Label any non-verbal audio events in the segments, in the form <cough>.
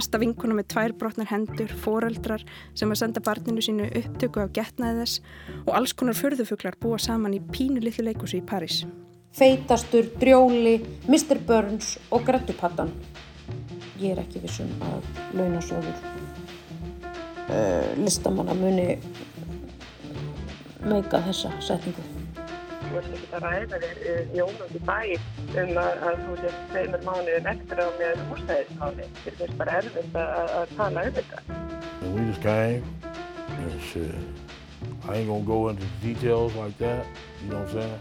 besta vinkuna með tvær brotnar hendur, foreldrar sem að senda barninu sínu upptöku af getnaði þess og alls konar förðufuglar búa saman í pínu litlu leikusi í París. Feitastur, Drjóli, Mr. Burns og Grettupattan. Ég er ekki vissum að launasjóður uh, listamanna muni meika þessa setningu þú ert ekki að ræða þér jónum í bæ um að, að þú sér tveimur mánuðin eftir á með húsnæðismáli. Þetta finnst bara erfitt að, að tala um þetta. And we just came and shit. I ain't gonna go into details like that, you know what I'm saying?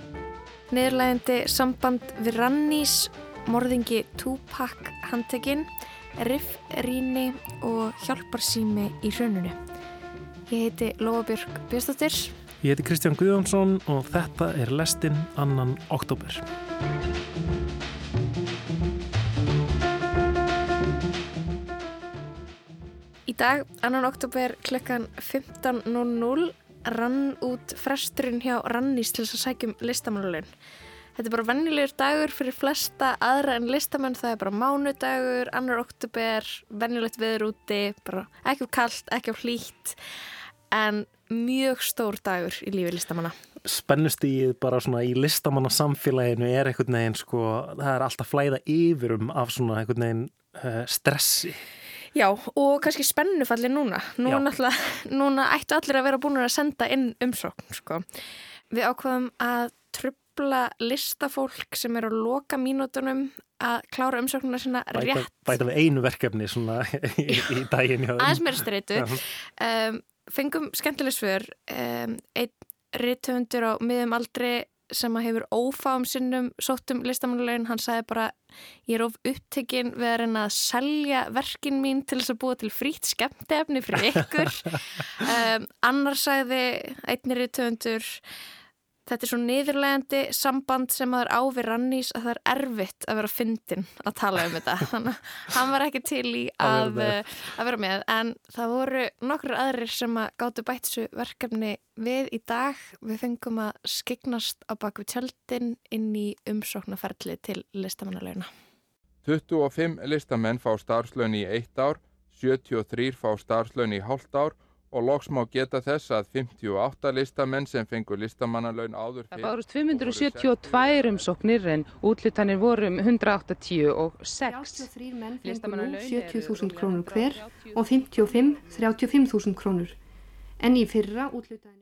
Niðurlægandi samband við Rannís, morðingi Tupac handtekinn, Riff Ríni og hjálparsými í hrauninu. Ég heiti Lóabjörg Björnstóttir Ég heiti Kristján Guðjónsson og þetta er lestinn annan oktober. Í dag, annan oktober klukkan 15.00 rann út fresturinn hjá Rannís til þess að sækjum listamannulegin. Þetta er bara vennilegur dagur fyrir flesta aðra en listamenn, það er bara mánudagur, annar oktober, vennilegt viður úti, bara ekki of kallt, ekki of hlýtt en mjög stór dagur í lífi listamanna. Spennustíð bara svona í listamanna samfélaginu er einhvern veginn sko, það er alltaf flæða yfirum af svona einhvern veginn uh, stressi. Já, og kannski spennufalli núna. Nú núna ættu allir að vera búin að senda inn umsókn, sko. Við ákvaðum að trubla listafólk sem er á loka mínútonum að klára umsóknuna svona rétt. Bæta, við einu verkefni svona <laughs> í, í daginn. Aðeins meira streitu. Um, fengum skemmtileg svör um, einn rittöfundur á miðum aldri sem að hefur ófáum sinnum sóttum listamannulegin, hann sagði bara ég er of upptekinn við að reyna að selja verkin mín til þess að búa til frít skemmtefni fyrir ykkur. <laughs> Um, annar sagði einnir rittöfundur Þetta er svo niðurlegandi samband sem að það er á við Rannís að það er erfitt að vera fyndin að tala um þetta. <laughs> Þannig að hann var ekki til í að, að vera með. En það voru nokkur aðrir sem að gáttu bætsu verkefni við í dag. Við fengum að skiknast á baku tjöldin inn í umsóknarferðli til listamannalauna. 25 listamenn fá starfslaun í eitt ár, 73 fá starfslaun í hálft ár og loks má geta þess að 58 listamenn sem fengur listamannalaun áður fyrir. Það bárust 572 umsóknir en útlutanir voru um 186. 33 menn fengur nú 70.000 krónur hver og 55 35.000 krónur. En í fyrra útlutanir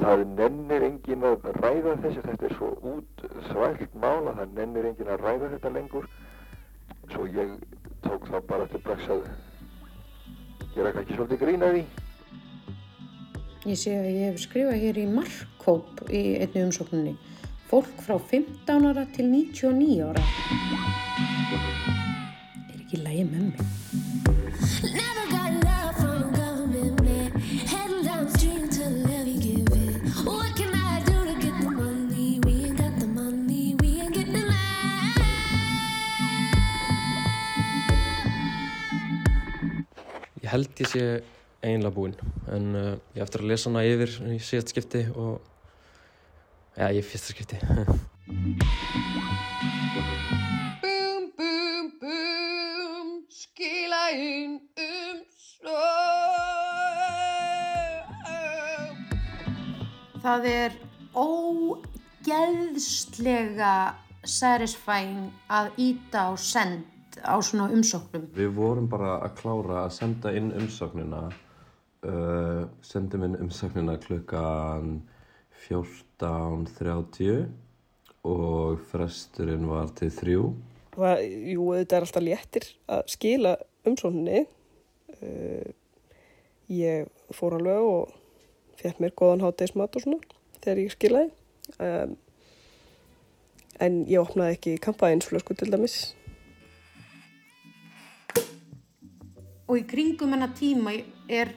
Það nennir engin að ræða þessu, þetta er svo útsvælt mála, það nennir engin að ræða þetta lengur. Svo ég tók þá bara til brags að gera kannski svolítið grín að því. Ég sé að ég hef skrifað hér í markkóp í einni umsókninni. Fólk frá 15 ára til 99 ára. Er ekki lægi með mig? Held ég sé einlega búinn. En uh, ég eftir að lesa hana yfir í síðast skipti og já, ég er fyrsta skipti. <laughs> Bum, bum, bum skila inn um svo Það er ógeðslega satisfying að íta á send á svona umsóknum. Við vorum bara að klára að senda inn umsóknina, uh, sendum inn umsóknina klukkan 14.30 og fresturinn var til þrjú. Það, jú, þetta er alltaf léttir að skila umsókninni. Uh, ég fór alveg og fekk mér góðan hátteismat og svona þegar ég skilaði. Um, en ég opnaði ekki kampaðinsflösku til dæmis. Og í kringum hennar tíma er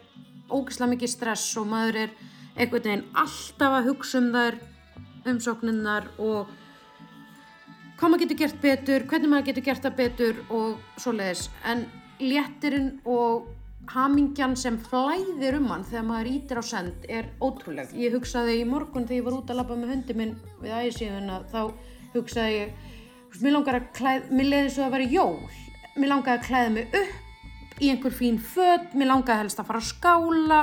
ógislega mikið stress og maður er einhvern veginn alltaf að hugsa um þær umsókninnar og hvað maður getur gert betur, hvernig maður getur gert það betur og svoleiðis en léttirinn og hamingjan sem flæðir um hann þegar maður ítir á send er ótrúleg. Ég hugsaði í morgun þegar ég var út að labba með hundi minn við ægisíðuna þá hugsaði ég, mér langar að klæða, mér leiði svo að vera jól, mér langar að klæða mig upp í einhver fín född, mér langaði helst að fara að skála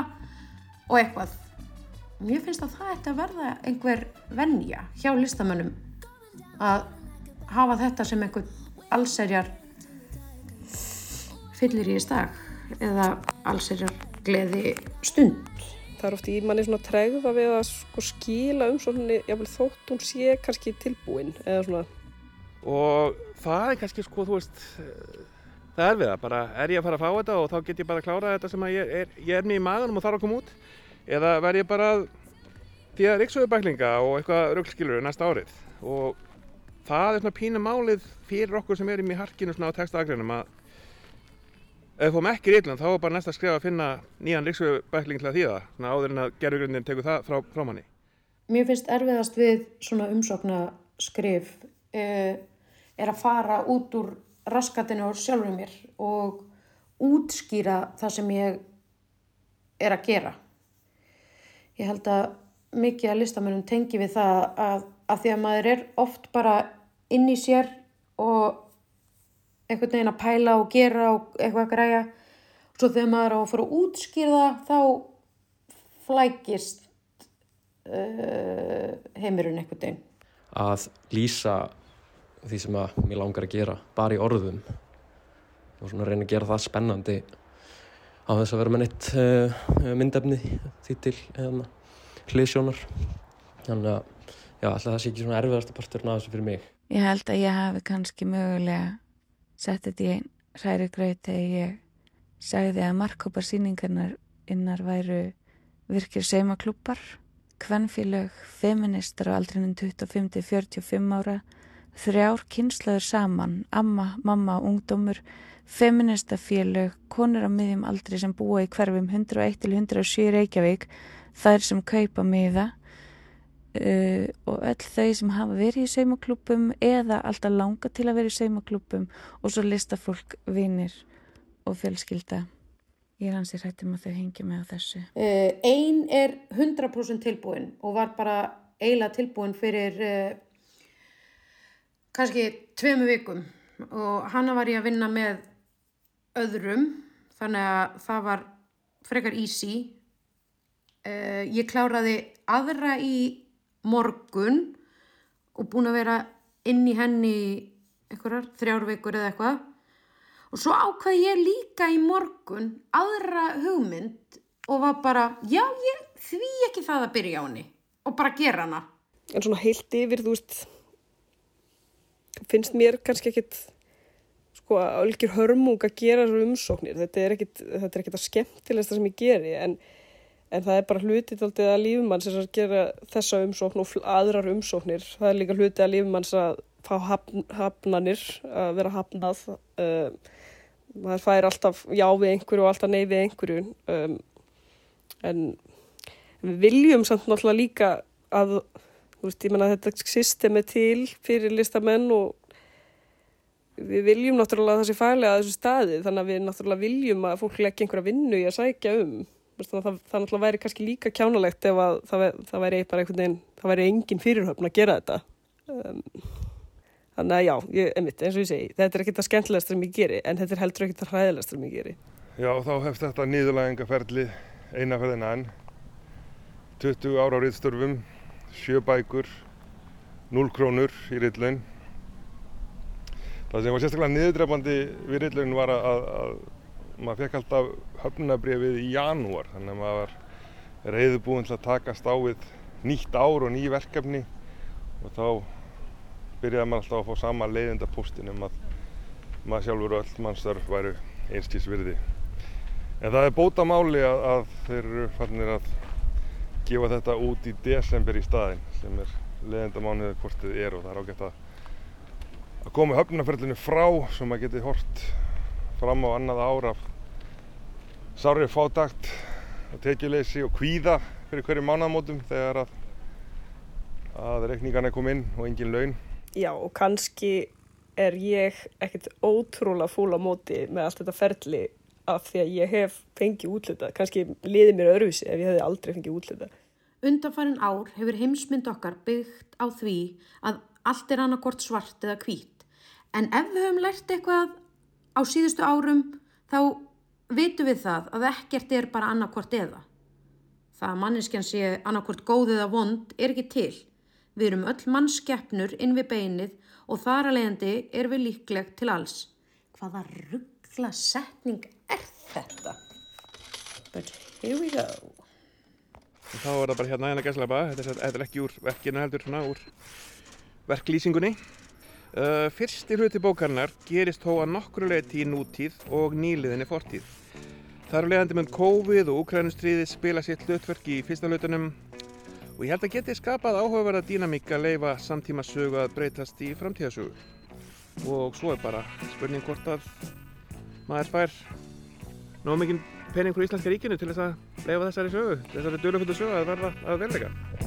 og eitthvað. Mér finnst að það ætti að verða einhver venja hjá listamönnum að hafa þetta sem einhver allserjar fyllir í stag eða allserjar gleði stund. Það er oft í manni svona tregða við að sko skila umsókninni, jáfnvel þótt hún sé kannski tilbúin eða svona. Og það er kannski sko, þú veist, það er við það, bara er ég að fara að fá þetta og þá get ég bara að klára þetta sem ég er, ég er með í maðunum og þarf að koma út eða verð ég bara því að ríksöðubæklinga og eitthvað röglskilur næsta árið og það er svona pína málið fyrir okkur sem erum í harkinu svona á textaagreinum að ef við fórum ekki Írland þá er bara næsta skrif að finna nýjan ríksöðubækling til að þýða svona áður en að gerðugrindin tekur það frá, frá manni. Mér finnst erfiðast við svona umsóknaskrif eh, er raskatinu á sjálfur mér og útskýra það sem ég er að gera. Ég held að mikið að listamennum tengi við það að, að því að maður er oft bara inn í sér og einhvern veginn að pæla og gera og eitthvað að græja. Svo þegar maður á að fara að útskýra þá flækist uh, heimurinn einhvern veginn. Að lýsa því sem að mér langar að gera bara í orðum. Og svona reyna að gera það spennandi á þess að vera með neitt uh, myndefni því til um, hliðsjónar. Þannig að já, alltaf það sé ekki svona erfiðasta parturinn af þessu fyrir mig. Ég held að ég hafi kannski mögulega sett þetta í einn hræri gröð þegar ég sagði að markkópar síningarnar innar væru virkir seimaklúpar kvennfélög, feministar á aldrinum 25-45 ára þrjár kynslaður saman, amma, mamma ungdómur, feministafélög, konur á miðjum aldri sem búa í hverfum 101-107 Reykjavík, þær sem kaupa miða uh, og öll þau sem hafa verið í saumaklúpum eða alltaf langa til að vera í saumaklúpum og svo lista fólk vinir og fjölskylda. Ég er hansi hrættum að þau hengja mig á þessu. Uh, ein er 100% tilbúin og var bara eiginlega tilbúin fyrir uh, kannski tveimu vikum og hana var ég að vinna með öðrum þannig að það var frekar easy. Uh, ég kláraði aðra í morgun og búin að vera inn í henni einhverjar þrjár vikur eða eitthvað. Og svo ákvaði ég líka í morgun aðra hugmynd og var bara, já ég því ekki það að byrja á henni og bara gera hana. En svona heilt yfir, þú veist finnst mér kannski ekkit sko að algjör hörmung að gera þessu umsóknir, þetta er ekkit þetta er ekkit að skemmtilegsta sem ég geri en, en það er bara hlutið aldrei að lífumann sem að gera þessa umsókn og aðrar umsóknir, það er líka hlutið að lífumanns að fá hafn, hafnanir að vera hafnað uh, maður fær alltaf já við einhverju og alltaf nei við einhverju um, en við viljum samt náttúrulega líka að veist, ég menna þetta systemi til fyrir listamenn og við viljum náttúrulega að sé fælega að þessu staði þannig að við náttúrulega viljum að fólk leggja einhverja vinnu í að sækja um veist, það, það náttúrulega væri kannski líka kjánalegt ef að það, það væri bara einhvern veginn það væri engin fyrirhöfn að gera þetta um, Þannig að já, ég, einmitt, eins og ég segi, þetta er ekkert að skemmtilegast sem ég geri, en þetta er heldur ekkert að hræðilegast sem ég geri. Já, þá hefst þetta nýðulægingaferli einaferðina enn. 20 ára á riðstörfum, 7 bækur, 0 krónur í riðlaun. Það sem var sérstaklega niðurdrefandi við riðlaun var að, að, að maður fekk alltaf höfnunabrefið í janúar, þannig að maður var reyðubúinn til að takast á við nýtt ár og ný verkefni og þá byrjaði maður alltaf að fá sama leiðinda postin um að maður sjálfur og öll mannstörf væru einskís virði. En það er bóta máli að, að þeir eru fannir að gefa þetta út í desember í staðin sem er leiðinda mánuðið hvort þið er og það er ágætt að, að koma höfnarferðinu frá svo maður geti hort fram á annað ára af sárið fátakt og tekjuleysi og kvíða fyrir hverju mánamótum þegar að, að reikningarna er komið inn og engin laun. Já og kannski er ég ekkert ótrúlega fúl á móti með allt þetta ferli af því að ég hef fengið útlutað kannski liðið mér öðruvísi ef ég hefði aldrei fengið útlutað Undanfærin ár hefur heimsmynd okkar byggt á því að allt er annarkort svart eða hvít en ef við höfum lært eitthvað á síðustu árum þá vitum við það að ekkert er bara annarkvort eða. Það að manneskjan sé annarkvort góð eða vond er ekki til. Við erum öll mannskeppnur inn við beinið og þar að leiðandi er við líklegt til alls. Hvaða ruggla setning er þetta? But here we go. Þá er það bara hérna hérna gæslepa, þetta er ekki úr verkinu heldur svona úr verklýsingunni. Uh, fyrsti hluti bókarinnar gerist þó að nokkru leiti í nútíð og nýliðinni fortíð. Þar er leiðandi með COVID og Ukrænustriði spila sitt hlutverk í fyrsta hlutunum og ég held að geti skapað áhugaverða dýnamík að leifa samtíma sögu að breytast í framtíðasögu. Og svo er bara spurning hvort að maður fær nóg mikinn pening frá Íslandska ríkinu til þess að leifa þessari sögu, þessari döluföldu sögu að verða að verleika.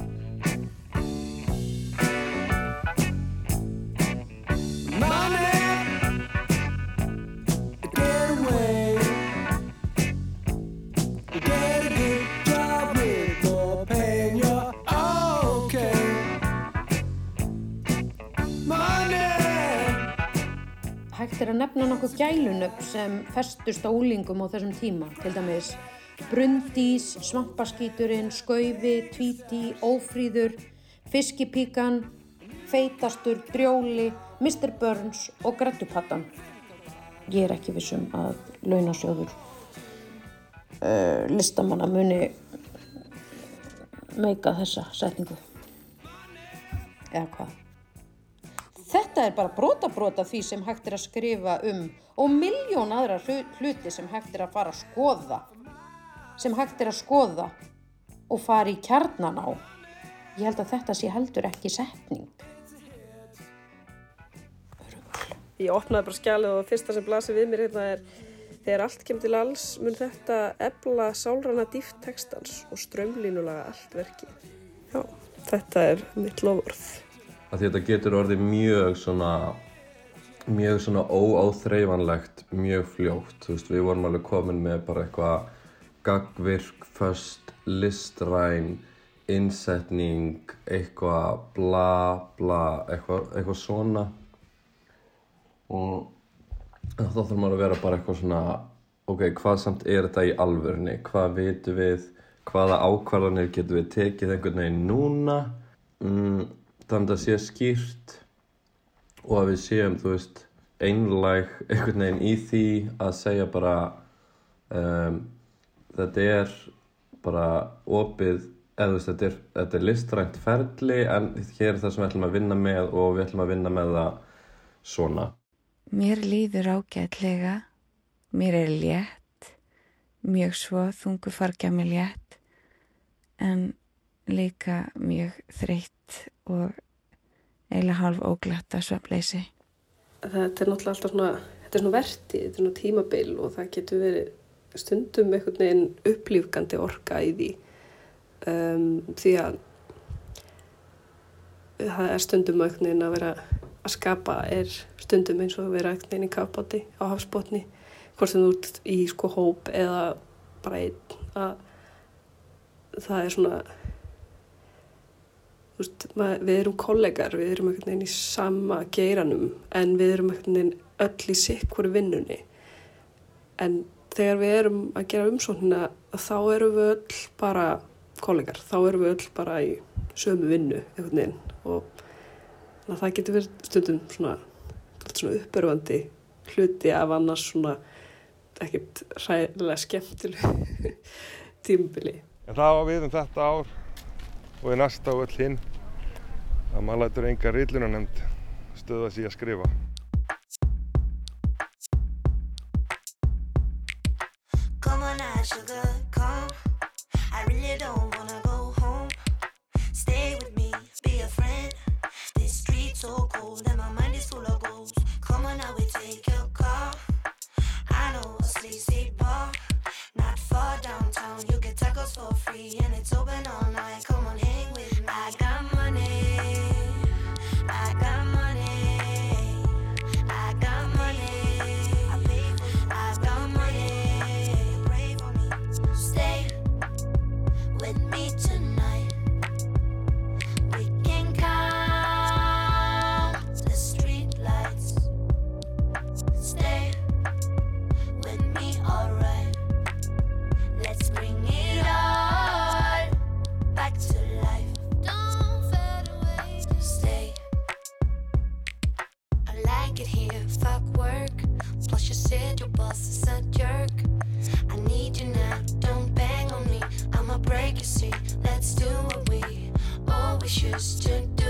Er að nefna nokkuð gælunöfn sem festust á úlingum á þessum tíma, til dæmis Brundís, Svampaskíturinn, Skaufi, Tvíti, Ófríður, Fiskipíkan, Feitastur, Drjóli, Mr. Burns og Grettupattan. Ég er ekki vissum að launasjóður uh, listamanna muni meika þessa setningu. Eða hvað? Þetta er bara brota-brota því sem hægt er að skrifa um og miljón aðra hluti sem hægt er að fara að skoða. Sem hægt er að skoða og fara í kjarnan á. Ég held að þetta sé heldur ekki setning. Ég opnaði bara skjalið og fyrsta sem blasir við mér hérna er þegar allt kemur til alls mun þetta ebla sálrana dýft textans og strömlínulega allt verki. Já, þetta er mitt lofurð þetta getur orðið mjög svona mjög svona óáþreifanlegt mjög fljótt, veist, við vorum alveg komin með bara eitthvað gagvirk, föst, listræn innsetning eitthvað bla bla eitthvað, eitthvað svona og þá þarf maður að vera bara eitthvað svona ok, hvað samt er þetta í alvörni hvað vitum við? Hvaða ákvarðanir getum við tekið einhvern veginn núna? Mm, þannig að það sé skýrt og að við séum, þú veist, einlæg einhvern veginn í því að segja bara um, þetta er bara opið, eða þetta er, þetta er listrænt ferli en hér er það sem við ætlum að vinna með og við ætlum að vinna með það svona. Mér líður ágætlega, mér er létt, mjög svo þungu fargja mig létt. En líka mjög þreytt og eiginlega halv óglatta svefleysi. Þetta er náttúrulega alltaf svona, þetta er svona verti, þetta er svona tímabil og það getur verið stundum einhvern veginn upplýfgandi orka í því. Um, því að það er stundum einhvern veginn að vera að skapa er stundum eins og að vera einhvern veginn í kafbáti á hafsbótni hvort sem þú ert í sko hóp eða bara einn að það er svona veist, við erum kollegar, við erum einhvern veginn í sama geiranum en við erum einhvern veginn öll í sikkur vinnunni. En þegar við erum að gera umsóknina þá erum við öll bara kollegar, þá erum við öll bara í sömu vinnu einhvern veginn og það getur verið stundum svona, svona uppörfandi hluti af annars svona ekkert ræðilega skemmtileg <laughs> tímbili. En það var við um þetta ár og í næsta á öll hinn að maður lætur enga rillunanemnd stöða sig að skrifa. do what we always used to do.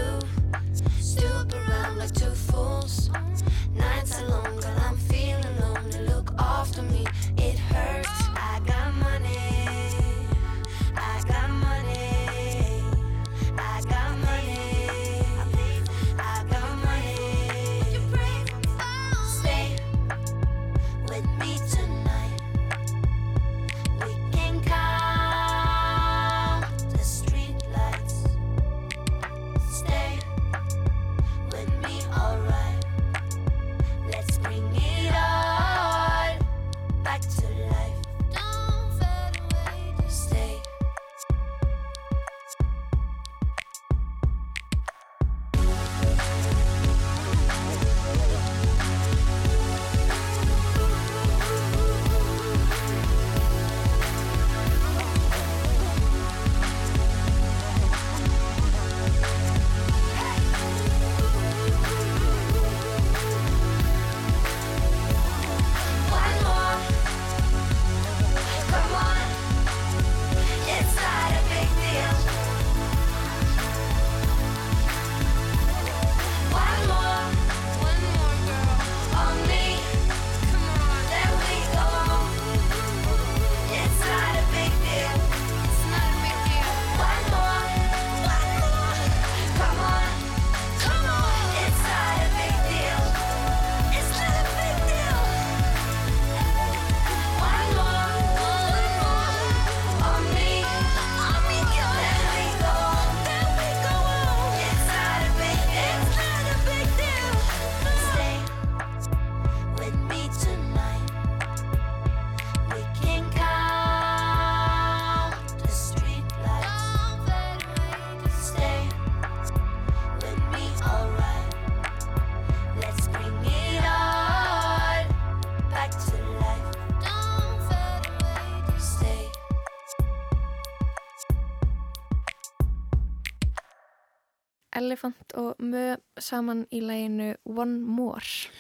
Saman í læginu One More.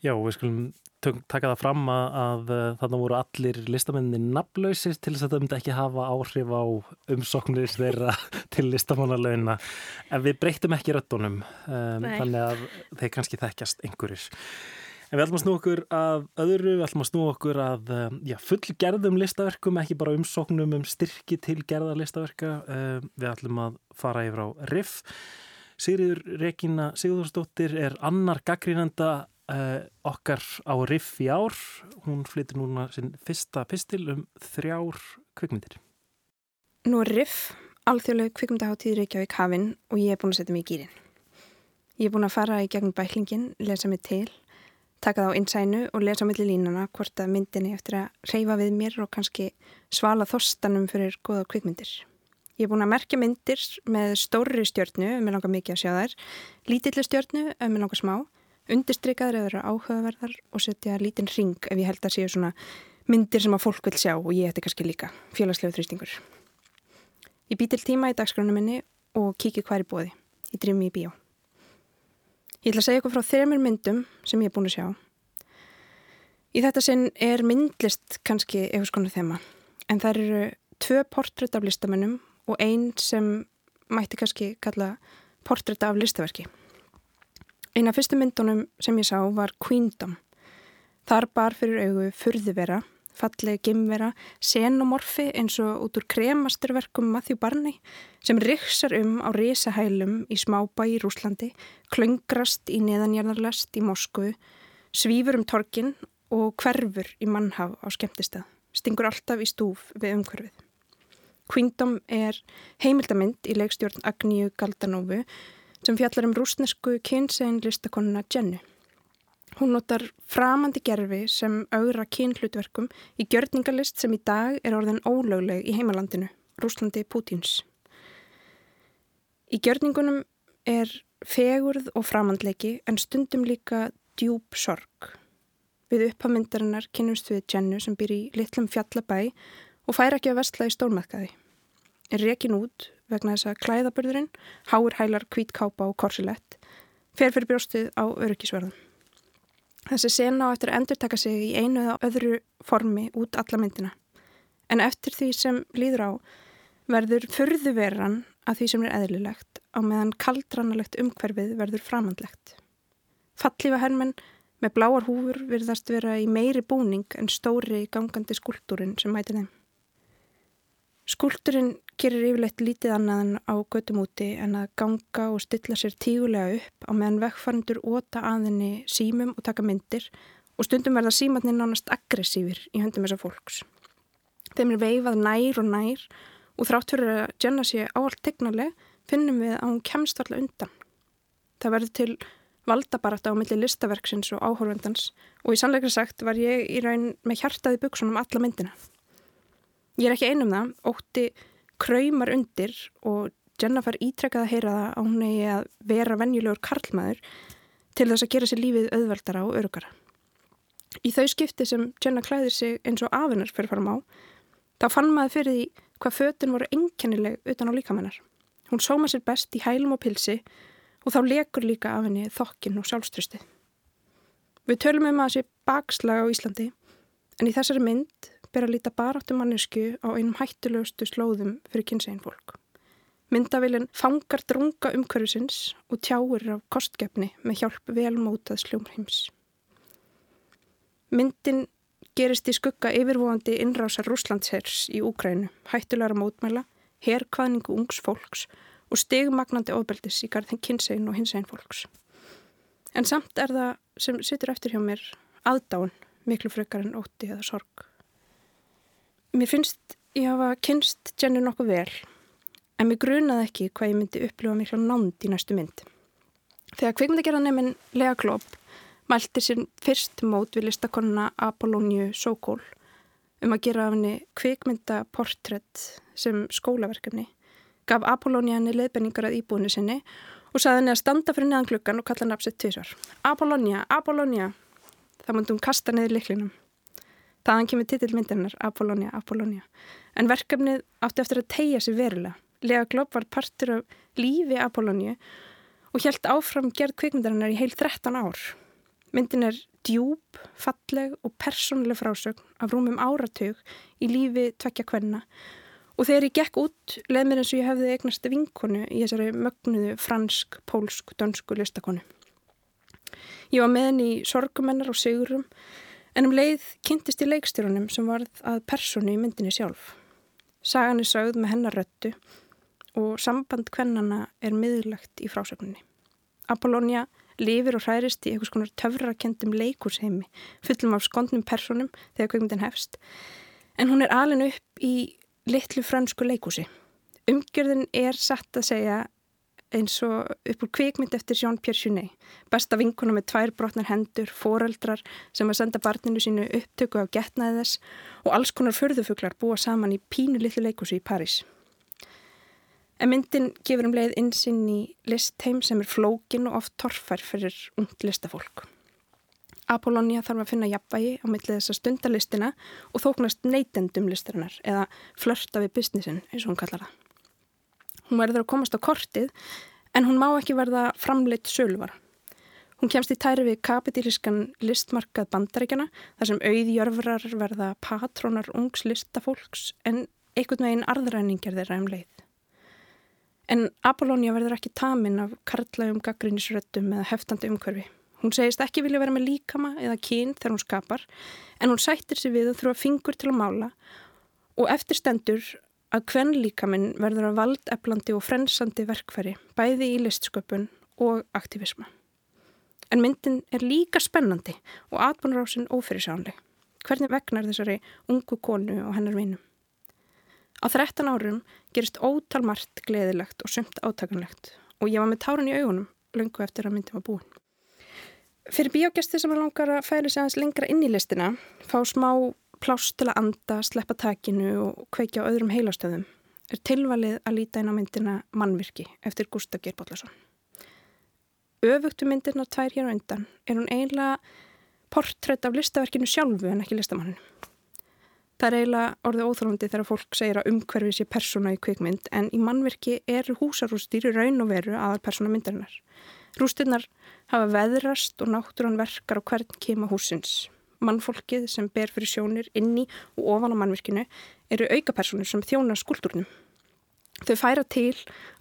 Já, við skulum taka það fram að, að uh, þarna voru allir listamenninni nafnlausir til þess að það myndi ekki hafa áhrif á umsóknir þeirra <laughs> til listamannalauna en við breytum ekki röttunum um, þannig að þeir kannski þekkjast einhverjir. En við ætlum að snú okkur að öðru, við ætlum að snú okkur að um, já, fullgerðum listaverkum, ekki bara umsóknum um styrki til gerðar listaverka. Um, við ætlum að fara yfir á RIF. Sigriður Regína Sigurðarsdóttir er annar gaggrínanda uh, okkar á Riff í ár. Hún flyttir núna sinn fyrsta pistil um þrjár kvikmyndir. Nú er Riff, alþjóðlega kvikmyndaháttíð Reykjavík hafinn og ég er búin að setja mig í gýrin. Ég er búin að fara í gegnum bæklingin, lesa mig til, taka það á innsænu og lesa millir línuna hvort að myndinni eftir að reyfa við mér og kannski svala þostanum fyrir goða kvikmyndir. Ég er búin að merkja myndir með stórri stjórnu, ef mér langar mikið að sjá þær, lítillu stjórnu, ef mér langar smá, undirstrykaður eða vera áhugaverðar og setja lítinn ring ef ég held að séu svona myndir sem að fólk vil sjá og ég ætti kannski líka félagslegu þrýstingur. Ég bý til tíma í dagskránum minni og kíki hvað er bóði. Ég drými í bíó. Ég ætla að segja ykkur frá þreymir myndum sem ég er búin að sjá. Í þetta sinn er myndlist kannski eitthvað skonar þema en það eru tvö portrétt af listamennum og einn sem mætti kannski kalla portrétt af listaverki. Eina fyrstu myndunum sem ég sá var Queendom. Þar bar fyrir augu furðivera, fallegi gimvera, senomorfi eins og út úr kremasturverkum Matthew Barney sem riksar um á risahælum í smábæ í Rúslandi, klöngrast í neðanjarnarlast í Moskvu, svífur um torkin og hverfur í mannhaf á skemmtistað, stingur alltaf í stúf við umhverfið. Queendom er heimildamind í leikstjórn Agníu Galdanófu sem fjallar um rúsnesku kynsegin listakonuna Jennu. Hún notar framandi gerfi sem augra kynhlutverkum í gjörningalist sem í dag er orðin ólögleg í heimalandinu, Rúslandi Pútins. Í gjörningunum er fegurð og framandleiki en stundum líka djúb sorg. Við upphafmyndarinnar kynumst við Jennu sem býr í litlum fjallabæ og fær ekki að vestla í stórmaðkaði. Rekin út vegna þess að klæðaburðurinn, háur hælar, kvítkápa og korsilett fer fyrir brjóstið á öryggisverðum. Þessi sena á eftir að endur taka sig í einu eða öðru formi út alla myndina. En eftir því sem líður á verður förðuveran að því sem er eðlilegt á meðan kaldranalegt umhverfið verður framhandlegt. Fallífa hermenn með bláar húfur virðast vera í meiri búning en stóri gangandi skúltúrin sem mætir þeim. Skúlturinn gerir yfirleitt lítið annað en á göttum úti en að ganga og stilla sér tígulega upp á meðan vekkfarandur óta aðinni símum og taka myndir og stundum verða símatni nánast aggressífir í höndum þessar fólks. Þeim er veifað nær og nær og þrátt fyrir að Jenna sé áallt tegnaleg finnum við að hún kemst alltaf undan. Það verður til valdabarata á milli listaverksins og áhórvendans og í sannleikra sagt var ég í raun með hjartaði buksunum alla myndina. Ég er ekki einum það, ótti kraumar undir og Jenna fær ítrekkað að heyra það að hún eigi að vera venjulegur karlmaður til þess að gera sér lífið auðveldara og örugara. Í þau skipti sem Jenna klæðir sig eins og afinnar fyrir farum á, þá fann maður fyrir því hvað fötun voru enkennileg utan á líkamennar. Hún sóma sér best í hælum og pilsi og þá lekur líka af henni þokkin og sjálfströsti. Við tölum um að það sé bakslag á Íslandi en í þessari mynd ber að líta baráttu mannesku á einum hættulegustu slóðum fyrir kynsegin fólk. Myndavillin fangar drunga umhverfisins og tjáur af kostgefni með hjálp velmótað sljómheims. Myndin gerist í skugga yfirvóandi innrásar Rúslandshers í Úgrænu, hættulegra mótmæla, herrkvaðningu ungs fólks og stegmagnandi ofbeldis í garðin kynsegin og hinsegin fólks. En samt er það sem sittur eftir hjá mér aðdáin miklu frekar en ótti eða sorg. Mér finnst ég hafa kynst Jenny nokkuð vel en mér grunaði ekki hvað ég myndi upplifa mikla nánd í næstu mynd. Þegar kvikmyndagerðaneminn Lea Klopp mælti sér fyrst mót við listakonuna Apollóniu Sokol um að gera af henni kvikmyndaportrætt sem skólaverkefni gaf Apollónia henni leiðbenningar að íbúinu sinni og saði henni að standa fyrir neðan klukkan og kalla nafnsett tvísvar. Apollónia, Apollónia. Það myndi hún kasta niður liklinum. Þaðan kemur titillmyndirnar Apollonia, Apollonia. En verkefnið átti eftir að tegja sig verulega. Lega Glob var partur af lífi Apollonia og hjælt áfram gerð kvikmyndarinnar í heil 13 ár. Myndin er djúb, falleg og persónuleg frásögn af rúmum áratug í lífi tvekja kvenna og þegar ég gekk út leið mér eins og ég hefði eignast vinkonu í þessari mögnuðu fransk, pólsk, dönsku listakonu. Ég var með henni í sorgumennar og sigurum en um leið kynntist í leikstjórunum sem varð að personu í myndinni sjálf. Sagan er sögð með hennar röttu og samband kvennana er miðlagt í frásögninni. Apollonia lifir og hærist í einhvers konar töfrakendum leikursheimi fullum af skondnum personum þegar kveikmyndin hefst en hún er alin upp í litlu fransku leikúsi. Umgjörðin er satt að segja eins og upp úr kvikmynd eftir Jean-Pierre Junet. Besta vinkuna með tvær brotnar hendur, foreldrar sem að senda barninu sínu upptöku á getnaði þess og alls konar förðufuglar búa saman í pínu litlu leikúsi í París. En myndin gefur um leið insinn í listheim sem er flókin og oft torfær fyrir ungt listafólk. Apollonia þarf að finna jafnvægi á millið þessa stundalistina og þóknast neytendum listarinnar eða flörta við businessin eins og hún kallar það. Hún verður að komast á kortið en hún má ekki verða framleitt söluvara. Hún kemst í tæri við kapitíliskan listmarkað bandaríkjana þar sem auðjörfrar verða patrónar ungs listafólks en einhvern veginn arðræningar þeirra um leið. En Apollonia verður ekki tamin af karlægum gaggrínisröttum eða heftandi umhverfi. Hún segist ekki vilja vera með líkama eða kyn þegar hún skapar en hún sættir sig við að þrjá fingur til að mála og eftirstendur að hvenn líkaminn verður að valdeflandi og frensandi verkfæri bæði í listsköpun og aktivisma. En myndin er líka spennandi og atbúnarásinn ófyrirsánleg. Hvernig vegnar þessari ungu konu og hennar vinum? Á 13 árum gerist ótal margt gleðilegt og sumt átakanlegt og ég var með tárun í augunum lungu eftir að myndi var búin. Fyrir bíógæsti sem að langar að færi sig aðeins lengra inn í listina, fá smá plást til að anda, sleppa takinu og kveikja á öðrum heilastöðum, er tilvalið að líta inn á myndina Mannvirki eftir Gustaf Geirbollarsson. Öfugtu myndina tvær hér á undan er hún eiginlega portrætt af listaverkinu sjálfu en ekki listamanninu. Það er eiginlega orðið óþróndi þegar fólk segir að umhverfið sé persóna í kvikmynd en í mannverki eru húsarústir í raun og veru aðal persóna myndarinnar. Rústinnar hafa veðrast og náttúran verkar á hvern kema húsins. Mannfólkið sem ber fyrir sjónir inni og ofan á mannverkinu eru aukapersonur sem þjóna skúldurnum. Þau færa til,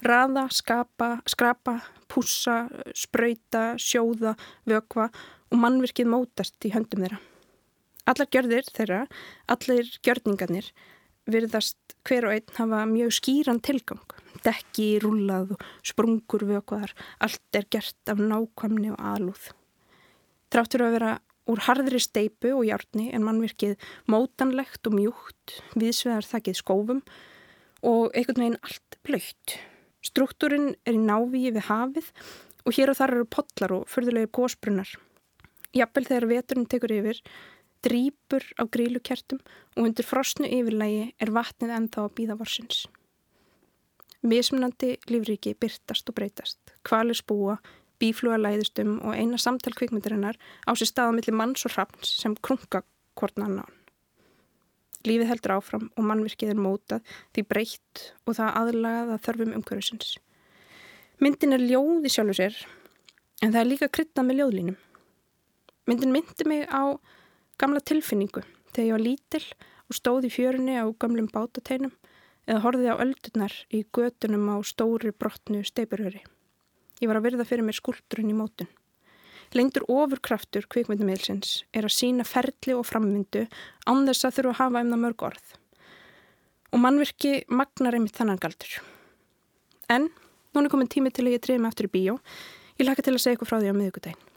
raða, skapa, skrapa, pússa, spröyta, sjóða, vökva og mannverkið mótast í höndum þeirra. Allar gjörðir þeirra, allir gjörningarnir virðast hver og einn hafa mjög skýran tilgang. Dekki, rúlað og sprungur vökuðar, allt er gert af nákvæmni og aðlúð. Tráttur að vera úr harðri steipu og hjárni en mannvirkið mótanlegt og mjúkt, viðsvegar þakkið skófum og einhvern veginn allt blöytt. Struktúrin er í návíi við hafið og hér og þar eru potlar og förðulegir gósbrunnar. Jafnvel þegar veturinn tekur yfir drýpur á grílukertum og undir frosnu yfirlægi er vatnið ennþá að býða vorsins. Mismunandi lífriki byrtast og breytast, kvalir spúa, bífluga læðistum og eina samtal kvikmyndarinnar á sér staða millir manns og hrafns sem krunga hvort annan. Lífið heldur áfram og mannvirkið er mótað því breytt og það aðlagað að þörfum umhverfisins. Myndin er ljóð í sjálfu sér en það er líka kryttað með ljóðlínum. Myndin myndi mig á gamla tilfinningu þegar ég var lítil og stóð í fjörunni á gamlum bátateinum eða horfið á öldurnar í götunum á stóri brotnu steipurhöri. Ég var að virða fyrir mér skuldurinn í mótun. Lengtur ofurkraftur kvikmyndumilsins er að sína ferli og framvindu án þess að þurfa að hafa um það mörg orð. Og mannverki magnar einmitt þannan galdur. En, nú er komin tími til að ég mig aftur í bíó. Ég laka til að segja eitthvað frá því á miðugudaginn.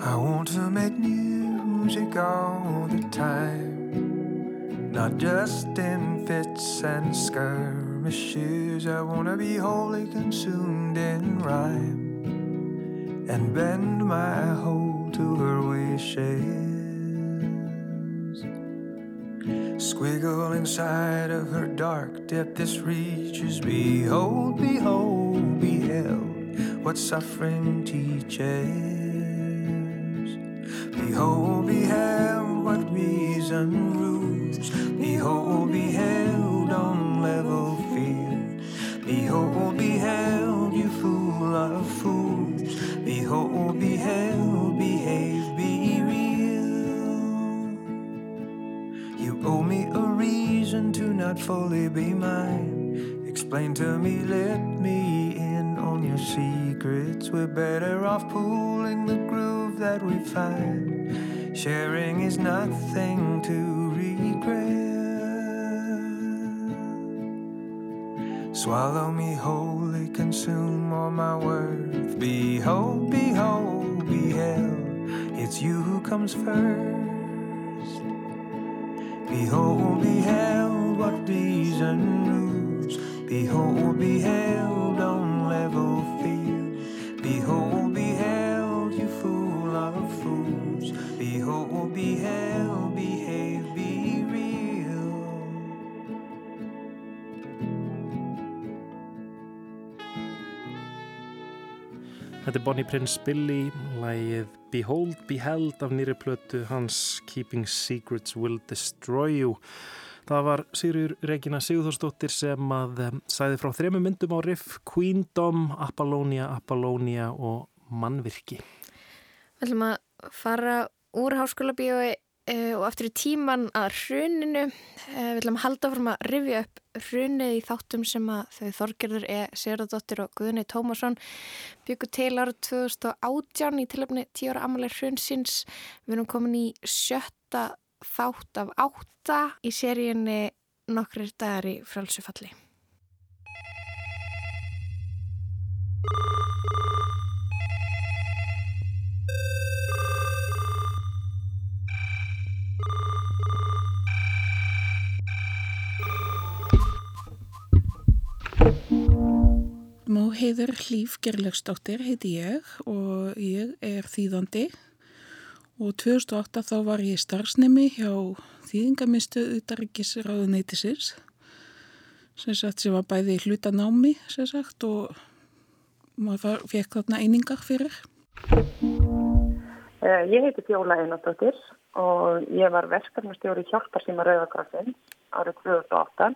I want to make music all the time, not just in fits and skirmishes. I want to be wholly consumed in rhyme and bend my whole to her wishes. Squiggle inside of her dark depth, this reaches. Behold, behold, beheld what suffering teaches. Behold, beheld what reason rules. Behold, beheld on level field. Behold, beheld, you fool of fools. Behold, beheld, behave, be real. You owe me a reason to not fully be mine. Explain to me, let me in on your secrets. We're better off pooling the groove that we find. Sharing is nothing to regret. Swallow me wholly, consume all my worth. Behold, behold, beheld, it's you who comes first. Behold, beheld, what reason rules. Behold, beheld on level field. Behold, Þetta er Bonnie Prince Billy, lægið Behold, Beheld af nýri plötu hans Keeping Secrets Will Destroy You. Það var Sigurður Regina Sigurþórsdóttir sem að um, sæði frá þremu myndum á riff Queendom, Apollonia, Apollonia og Mannvirki. Við ætlum að fara úr háskóla bíói og aftur í tíman að hruninu. Uh, við ætlum að halda fram að rifja upp hrunið í þáttum sem að þau Þorgerður E. Sigurðardóttir og Guðni Tómasson byggu til ára 2018 í tilöfni 10 ára amaleg hrunsins. Við erum komin í sjötta þátt af átta í seríunni nokkrir dagar í frálsufalli. Móheiður Hlýf Gerlegsdóttir heiti ég og ég er þýðandi og 2008 þá var ég starfsnemi hjá þýðingamistu utaríkisráðuneytisins sem sagt sem var bæði í hlutanámi sem sagt og maður fekk þarna einingar fyrir. Eh, Ég heiti Fjóla Einardóttir og ég var verkefnastjóri hjálparsýma Rauðakrafsins árið 2008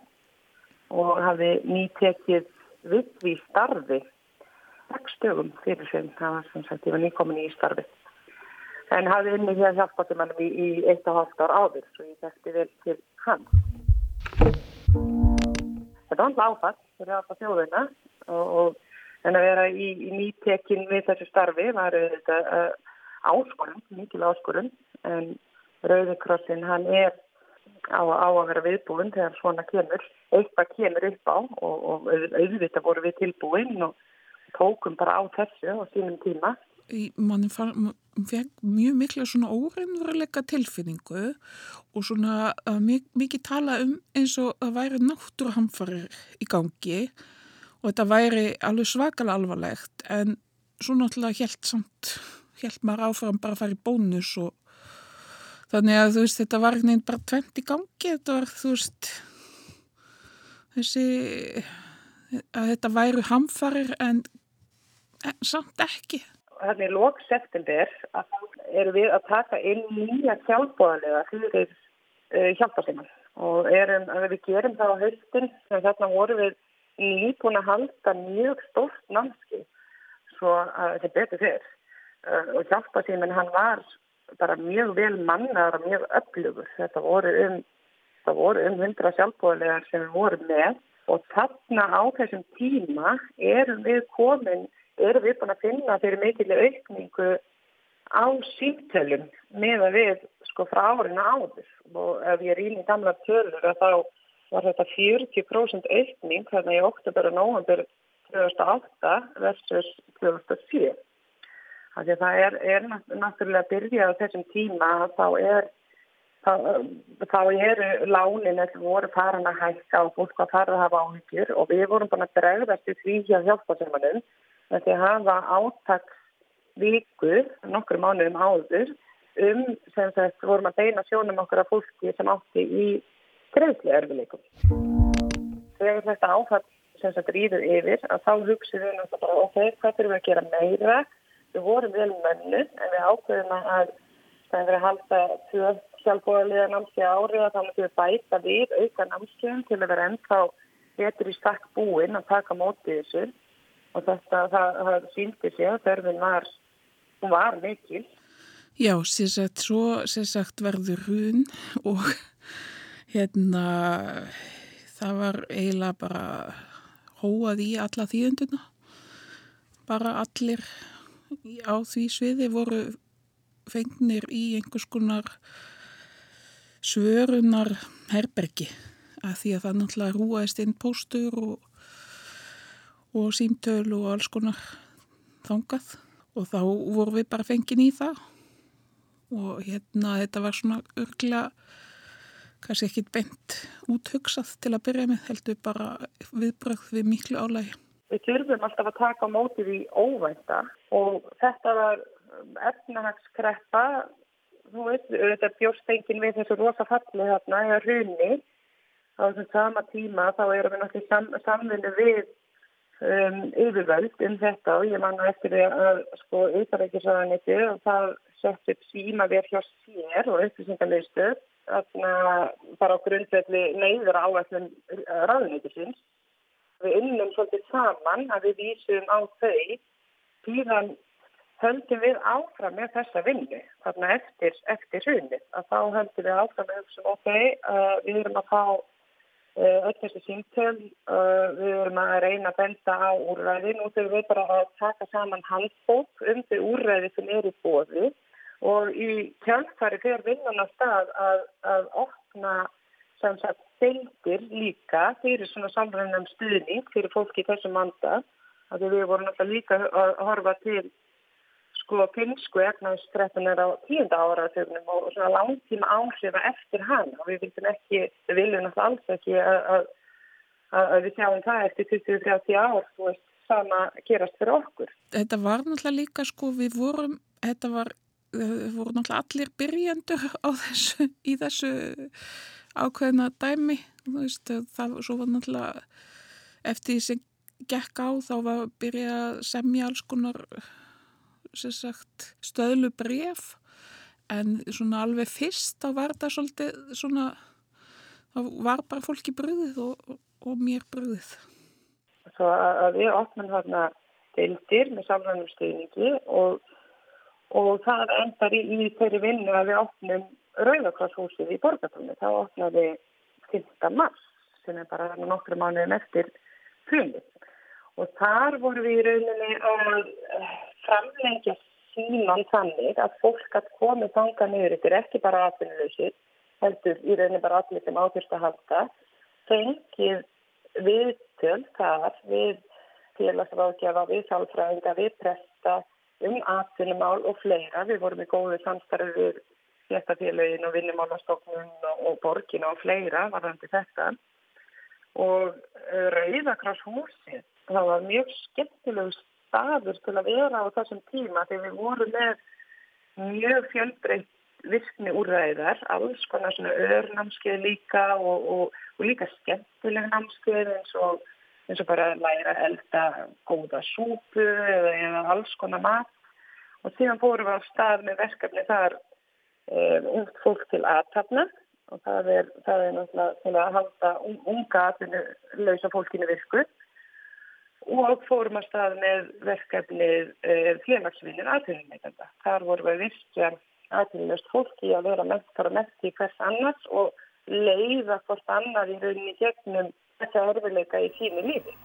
og hafi nýtekið við því starfi. Stögum fyrir sem það var sem sagt ég var nýkomin í starfi en hafði inni hér hjálparsýmanum í, í eitt og hálft ár áður svo ég þekkti vel til hann Þetta var alltaf áfall fyrir alltaf þjóðina og, og en að vera í, í nýtekin við þessu starfi var þetta uh, áskorun, mikil áskorun. En Rauðikrossin hann er á, á að vera viðbúin þegar svona kemur, eitthvað kemur upp á og, og auðvitað voru við tilbúin og tókum bara á þessu á sínum tíma. Mann fekk mjög mikla svona óreimveruleika tilfinningu og svona uh, mikið tala um eins og að væri náttúruhamfarir í gangi og þetta væri alveg svakalega alvarlegt en svo náttúrulega helt samt, helt maður áfram bara að fara í bónus og þannig að þú veist þetta var veginn bara tvent í gangi, þetta var þú veist þessi að þetta væri hamfarir en, en samt ekki. Þannig lók september erum við að taka inn nýja sjálfbóðanlega fyrir uh, hjálparsinnan og erum, við gerum það á haustin þannig að vorum við nýbúin að halda mjög stórt námski svo að þetta betur fyrr uh, og hjálparsýminn hann var bara mjög vel mannar og mjög öflugur þetta voru um, það voru um 100 sjálfbóðlegar sem við vorum með og þarna á þessum tíma erum við komin erum við búin að finna fyrir mikilvæg aukningu á símtölum með að við sko frá árinu áður og ef ég rýni gamla tölur að þá var þetta 40% aukning þannig í oktober og nóvember 2008 versus 2007. Þannig að það er, er náttúrulega að byrja á þessum tíma að þá er þá, þá eru lánin eða voru farin að hækka og fólk að fara að hafa áhyggjur og við vorum búin að bregðast í því hjá hjálpasemanum með því að hafa átaks viku nokkur mánuðum áður um sem sagt vorum að beina sjónum okkur af fólki sem átti í greiðslega erfileikum. Þegar þetta áfall sem sagt rýður yfir að þá hugsiðum við náttúrulega ok, hvað þurfum við að gera meira? Við vorum vel mönnu en við ákveðum að það er verið að halda tvö sjálfbóðaliða námskeið árið að þá myndum við bæta við auka námskeiðum til að vera ennþá betur í stakk búinn að taka mótið þessu og þetta það, það síndi sig að þörfin var, hún var mikil. Já, sér sagt, svo sér sagt verður hrun og hérna það var eiginlega bara hóað í alla þýðunduna. Bara allir á því sviði voru fengnir í einhvers konar svörunar herbergi að því að það náttúrulega rúaðist inn póstur og, og símtöl og alls konar þangað. Og þá voru við bara fengin í það. Og hérna þetta var svona örgla kannski ekkit bent úthugsað til að byrja með heldur bara viðbröð við miklu álægi. Við þurfum alltaf að taka mótið í óvænta og þetta var efnahagskreppa, þú veist, þetta bjórstengin við þessu rosa falli þarna, eða hrunni, á þessum sama tíma þá erum við náttúrulega sam, samvinni við um, yfirvöld um þetta og ég manna eftir því að sko yfirvækisraðaniti og það sett upp síma við hjá sér og upplýsingarleistu bara á grundvelli neyður áætlum raðunitisins. Við unnum svolítið saman að við vísum á þau síðan höldum við áfram með þessa vinnu þarna eftir, eftir hrunið. Að þá höldum við áfram með þessum ok, uh, við erum að fá uh, öll þessi símtöl uh, við erum að reyna að benda á úrræði. Nú þurfum við bara að taka saman handbók um þau úrræði sem eru bóði og í kjálfari fyrir vinnan á stað að, að opna sem sagt deildir líka fyrir svona samrænum stuðning fyrir fólki í þessum manda að við vorum alltaf líka að horfa til sko finnsku efnaðskreppunar á tíunda áratögnum og svona langtíma áhrifa eftir hann og við viljum ekki, við viljum alltaf alls ekki að, að, að við sjáum það eftir 20-30 ár, þú veist, sama gerast fyrir okkur. Þetta var náttúrulega líka sko, við vorum, þetta var, við vorum náttúrulega allir byrjandur á þessu, í þessu ákveðna dæmi, þú veist, það svo var náttúrulega eftir því sem gekk á þá var að byrja að semja alls konar sagt, stöðlu bref en svona alveg fyrst þá var það svolítið svona þá var bara fólki bröðið og, og, mér bröðið Svo að við opnum þarna deildir með samrænum stuðningi og, og það endar í, í þeirri vinnu að við opnum Rauðakrosshúsið í Borgatónu þá opnaði 15. mars sem er bara nokkru mánuðin eftir hrunið og þar voru við í rauninni að framlengja síman þannig að fólk að komi þanga niður. Þetta er ekki bara aðfinnuleysir heldur í rauninni bara allir sem áþurft að halda. Fengið viðtöl þar við félagsráðgjafa, við sálfræðinga, við presta um aðfinnumál og fleira. Við vorum í góðu samstarfið við fléttafélagin og vinnumálastofnun og, borgin og fleira varðandi þetta. Og Rauðakrás húsið það var mjög skemmtileg staður til að vera á þessum tíma þegar við vorum með mjög fjölbreytt virkni úrræðar, alls konar svona örnámskeið líka og, og, og líka skemmtileg námskeið eins og, eins og bara læra elda góða súpu eða, eða alls konar mat. Og síðan fórum við á stað með verkefni þar um, ungt fólk til aðtapna og það er, það er náttúrulega til að halda unga aðtunni lausa fólkinu virku og fórum að stað með verkefnið e, félagsvinnir aðtunumleikanda. Þar vorum við virkja aðtunumlöst fólki að vera mentar og menti í hvers annars og leiða hvort annar í rauninni gegnum þessa örfileika í sínu lífi.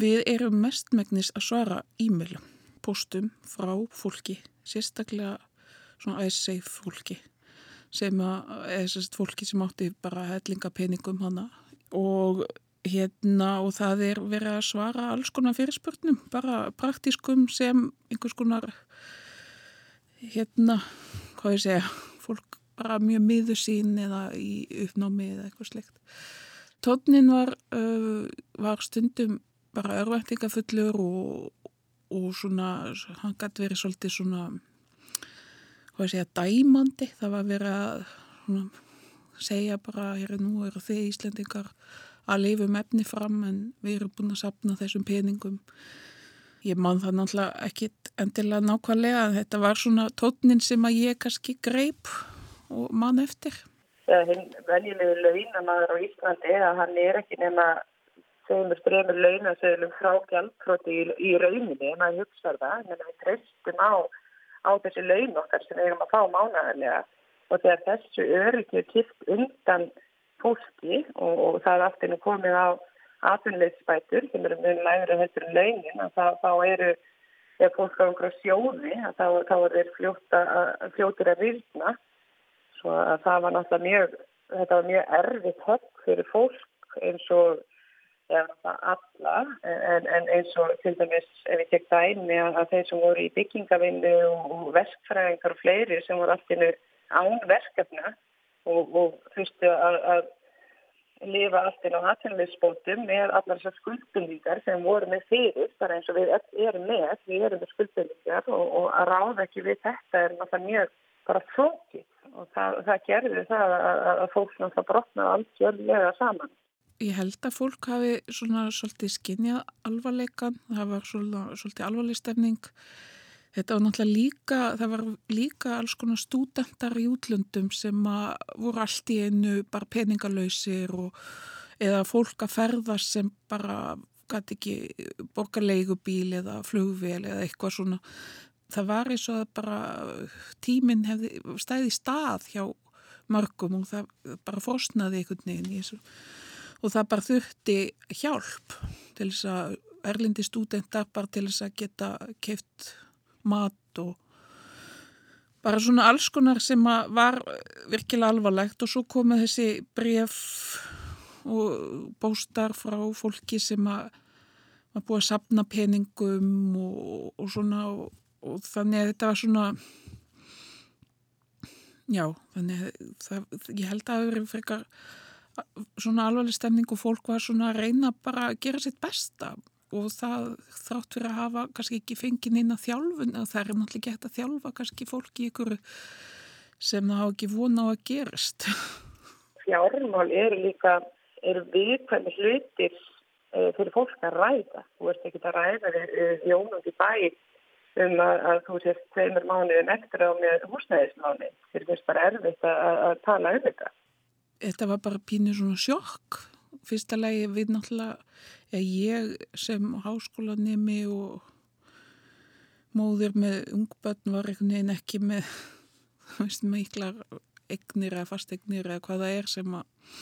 Við erum mestmægnis að svara e-mailum, postum frá fólki, sérstaklega svona iSafe fólki sem að, eða sérst fólki sem átti bara hellingapeningum hana og hérna og það er verið að svara alls konar fyrirspurnum, bara praktískum sem einhvers konar hérna, hvað ég segja fólk bara mjög miður sín eða í uppnámi eða eitthvað slikt. Tónin var, uh, var stundum bara örvæntingafullur og, og svona, hann gæti verið svolítið svona hvað ég segja, dæmandi. Það var verið að svona, segja bara, hér er nú eru þið Íslendingar að lifa um efni fram en við erum búin að sapna þessum peningum. Ég man það náttúrulega ekki endilega nákvæmlega en þetta var svona tótnin sem að ég kannski greip og man eftir. Hinn venjulegu launamaður á Íslandi er að hann er ekki nema tveimur, stremur launasöðlum frá gjaldfróti í, í rauninni en að hugsa það, en við treystum á, á þessi laun okkar sem við erum að fá mánaðarlega og þegar þessu öryggi kipt undan fólki og, og það er aftur komið á atvinnleitsbætur sem eru mjög lægur að heldur launin að það, þá eru ef fólk á einhverja sjóni þá, þá er þeir fljóta, fljótir að vilna svo að það var náttúrulega mjög þetta var mjög erfitt högg fyrir fólk eins og eða alla en, en eins og til dæmis ef ég tek dæmi að, að þeir sem voru í byggingavinnu og verkfræðingar og fleiri sem voru alltaf án verkefna og, og þurftu að, að lifa alltaf á hattinleysbótum með allar þessar skuldbindingar sem voru með fyrir, bara eins og við erum með, við erum með skuldbindingar og, og að ráða ekki við þetta er náttúrulega mjög bara flókið og það, það gerði það að, að fólk náttúrulega brotnaði allt jörglega saman. Ég held að fólk hafi svona svolítið skinnjað alvarleikan, það var svona, svolítið alvarleg stefning Þetta var náttúrulega líka, það var líka alls konar stúdendar í útlöndum sem voru allt í einu bara peningalöysir og eða fólk að ferðast sem bara gæti ekki borga leigubíl eða flugvél eða eitthvað svona. Það var eins og að bara tíminn hefði stæði stað hjá mörgum og það bara fórsnaði einhvern veginn í þessu. Og það bara þurfti hjálp til þess að erlindi stúdendar bara til þess að geta keift mat og bara svona alls konar sem var virkilega alvarlegt og svo komið þessi bref og bóstar frá fólki sem að var búið að sapna peningum og, og svona og, og þannig að þetta var svona já, þannig að það, ég held að það hefur verið frekar svona alvarleg stemning og fólk var svona að reyna bara að gera sitt besta og það þrátt fyrir að hafa kannski ekki fengið neina þjálfun og það er náttúrulega hægt að þjálfa kannski fólki ykkur sem það hafa ekki vona á að gerast. Fjármál eru líka, eru viðkvæmi hlutir uh, fyrir fólk að ræða. Þú ert ekki að ræða við jónandi bæ um að, að þú sést tveimur mánuðin eftir á með húsnæðismáni. Þeir finnst bara erfitt að, að tala um þetta. Þetta var bara pínu svona sjokk. Fyrsta lagi við náttúrulega ég sem háskólanemi og móðir með ungbönn var einhvern veginn ekki með <laughs> veist, miklar egnir eða fastegnir eða hvað það er sem að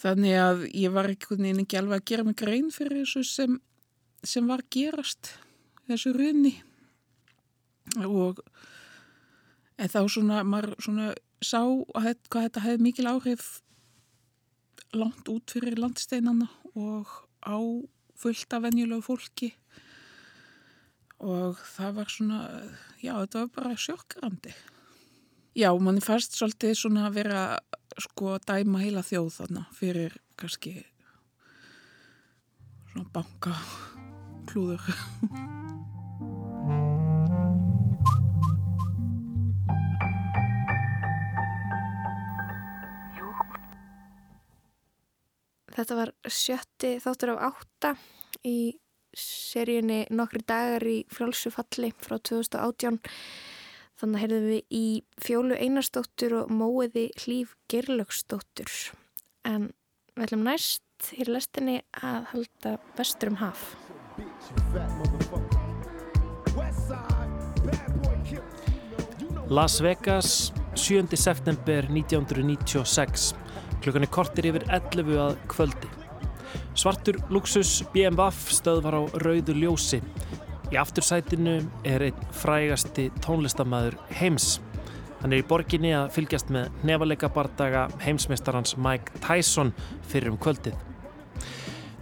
þannig að ég var einhvern veginn ekki alveg að gera mig grein fyrir þessu sem, sem var gerast þessu runni og en þá svona maður svona sá að, hvað þetta hefði mikil áhrif langt út fyrir landsteinana og á fullt af venjulegu fólki og það var svona, já þetta var bara sjokkrandi. Já, manni fannst svolítið svona að vera sko að dæma heila þjóð þarna fyrir kannski svona banka klúður. <laughs> Þetta var sjötti þáttur af átta í seríunni nokkri dagar í frjálsufalli frá 2018. Þannig heyrðum við í fjólu einarstóttur og móiði hlýf gerlögstóttur. En við ætlum næst í lestinni að halda vestur um haf. Las Vegas, 7. september 1996. Klukkan er kortir yfir 11 að kvöldi. Svartur luxus BMW stöðvar á rauðu ljósi. Í aftursætinu er einn frægasti tónlistamæður heims. Hann er í borginni að fylgjast með nefalega bardaga heimsmeistarans Mike Tyson fyrir um kvöldið.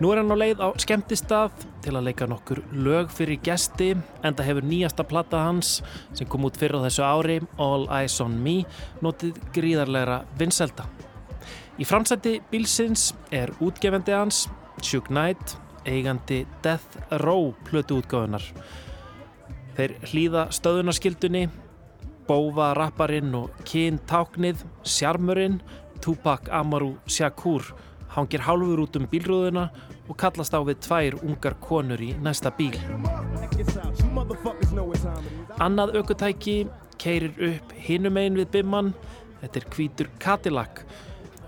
Nú er hann á leið á skemmtistað til að leika nokkur lög fyrir gesti en það hefur nýjasta platta hans sem kom út fyrir þessu ári, All Eyes on Me, notið gríðarlegra vinselda. Í framsætti bílsins er útgefendi hans, Shug Knight, eigandi Death Row plötu útgáðunar. Þeir hlýða stöðunarskildunni, bófa rapparinn og kyn táknið, sjarmurinn, Tupac Amaru Shakur hangir hálfur út um bílrúðuna og kallast á við tvær ungar konur í næsta bíl. Annað aukutæki keirir upp hinum einn við bimmann, þetta er hvítur Cadillac.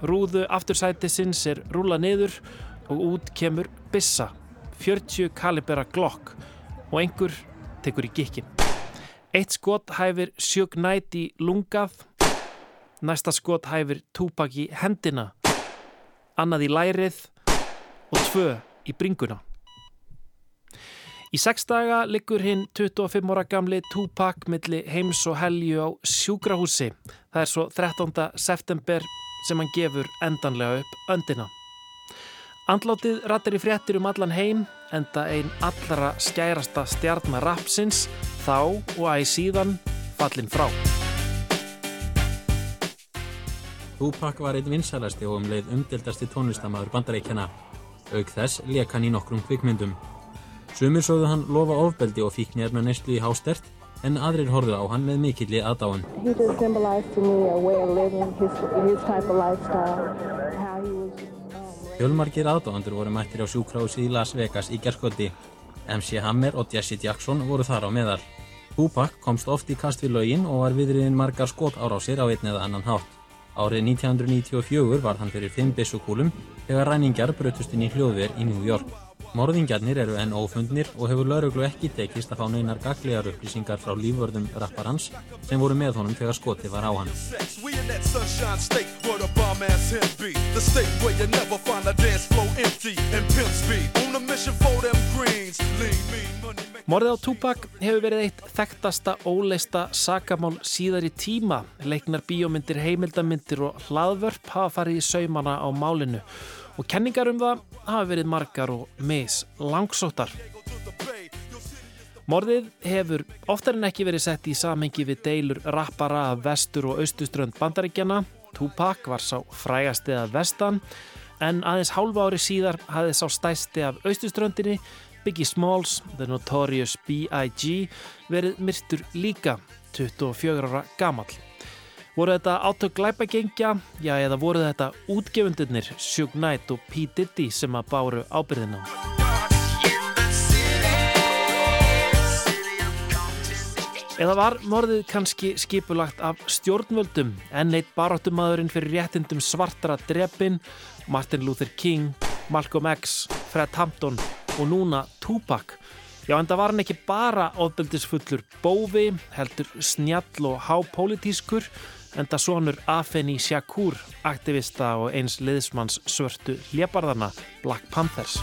Rúðu aftursætisins er rúla niður og út kemur bissa, 40 kalibera glokk og einhver tekur í gikkin. Eitt skot hæfir sjög nætt í lungað, næsta skot hæfir túpak í hendina, annað í lærið og tvö í bringuna. Í sex daga liggur hinn 25 ára gamli túpak milli heims og helju á sjúkrahúsi. Það er svo 13. september sem hann gefur endanlega upp öndina. Andlátið rattir í fréttir um allan heim, enda einn allra skærasta stjarnar rapsins, þá og æg síðan fallin frá. Tupac var einn vinsælasti og um leið umdildasti tónlistamæður bandaríkjana. Aug þess leik hann í nokkrum kvikmyndum. Sumir sögðu hann lofa ofbeldi og fíknir með neyslu í hástert, en aðrir horfðu á hann með mikilli aðdáan. He just symbolized to me a way of living, his, his type of lifestyle, how he was Fjölmargir aðdáðandur voru mættir á sjúkrahúsið í Las Vegas í gerskvöldi. MC Hammer og Jesse Jackson voru þar á meðal. Tupac komst oft í kast við laugin og var viðriðin margar skot árásir á einn eða annan hátt. Árið 1994 var hann fyrir fimm bissukúlum þegar ræningar brötust inn í hljóðver í New York. Morðingjarnir eru enn ófundnir og hefur lauruglu ekki tekist að fá neinar gaglegar upplýsingar frá lífvörðum rapparans sem voru með honum þegar skoti var á hann. Morðið á Tupac hefur verið eitt þekktasta óleista sakamál síðar í tíma. Leiknar bíómyndir, heimildamindir og hlaðvörp hafa farið í saumana á málinu og kenningar um það hafa verið margar og mis langsóttar. Morðið hefur oftar en ekki verið sett í samhengi við deilur rappara af vestur og austuströnd bandaríkjana. Tupac var sá frægasti að vestan en aðeins hálfa ári síðar hafði sá stæsti af austuströndinni Biggie Smalls, The Notorious B.I.G. verið myrtur líka 24 ára gamall. Voru þetta átök glæpagengja, já eða voru þetta útgefundurnir Suge Knight og P. Diddy sem að báru ábyrðina? Eða var morðið kannski skipulagt af stjórnvöldum en eitt baráttumadurinn fyrir réttindum svartara drefin, Martin Luther King, Malcolm X, Fred Hampton og núna Tupac. Já en það var hann ekki bara ofbeldisfullur bófi, heldur snjall og hápolítískur en það sonur Afeni Shakur, aktivista og eins liðsmanns svörtu hliabarðana Black Panthers.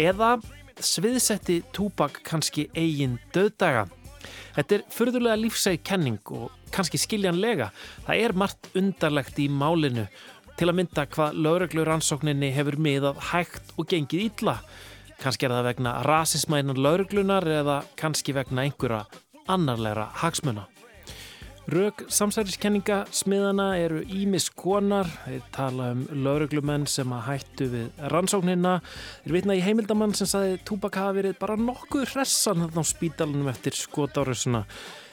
Eða sviðsetti Tupac kannski eigin döðdaga. Þetta er fyrðulega lífsæg kenning og kannski skiljanlega. Það er margt undarlegt í málinu til að mynda hvað lögreglur rannsókninni hefur miðað hægt og gengið ítla. Kannski er það vegna rasisma innan lögreglunar eða kannski vegna einhverja annarlegra hagsmuna. Rög samsæriskenninga smiðana eru ímis konar, þeir tala um lauruglumenn sem að hættu við rannsóknina, þeir vitna í heimildamann sem saði Tupac hafi verið bara nokkuð hressan þarna á spítalunum eftir skotárusuna.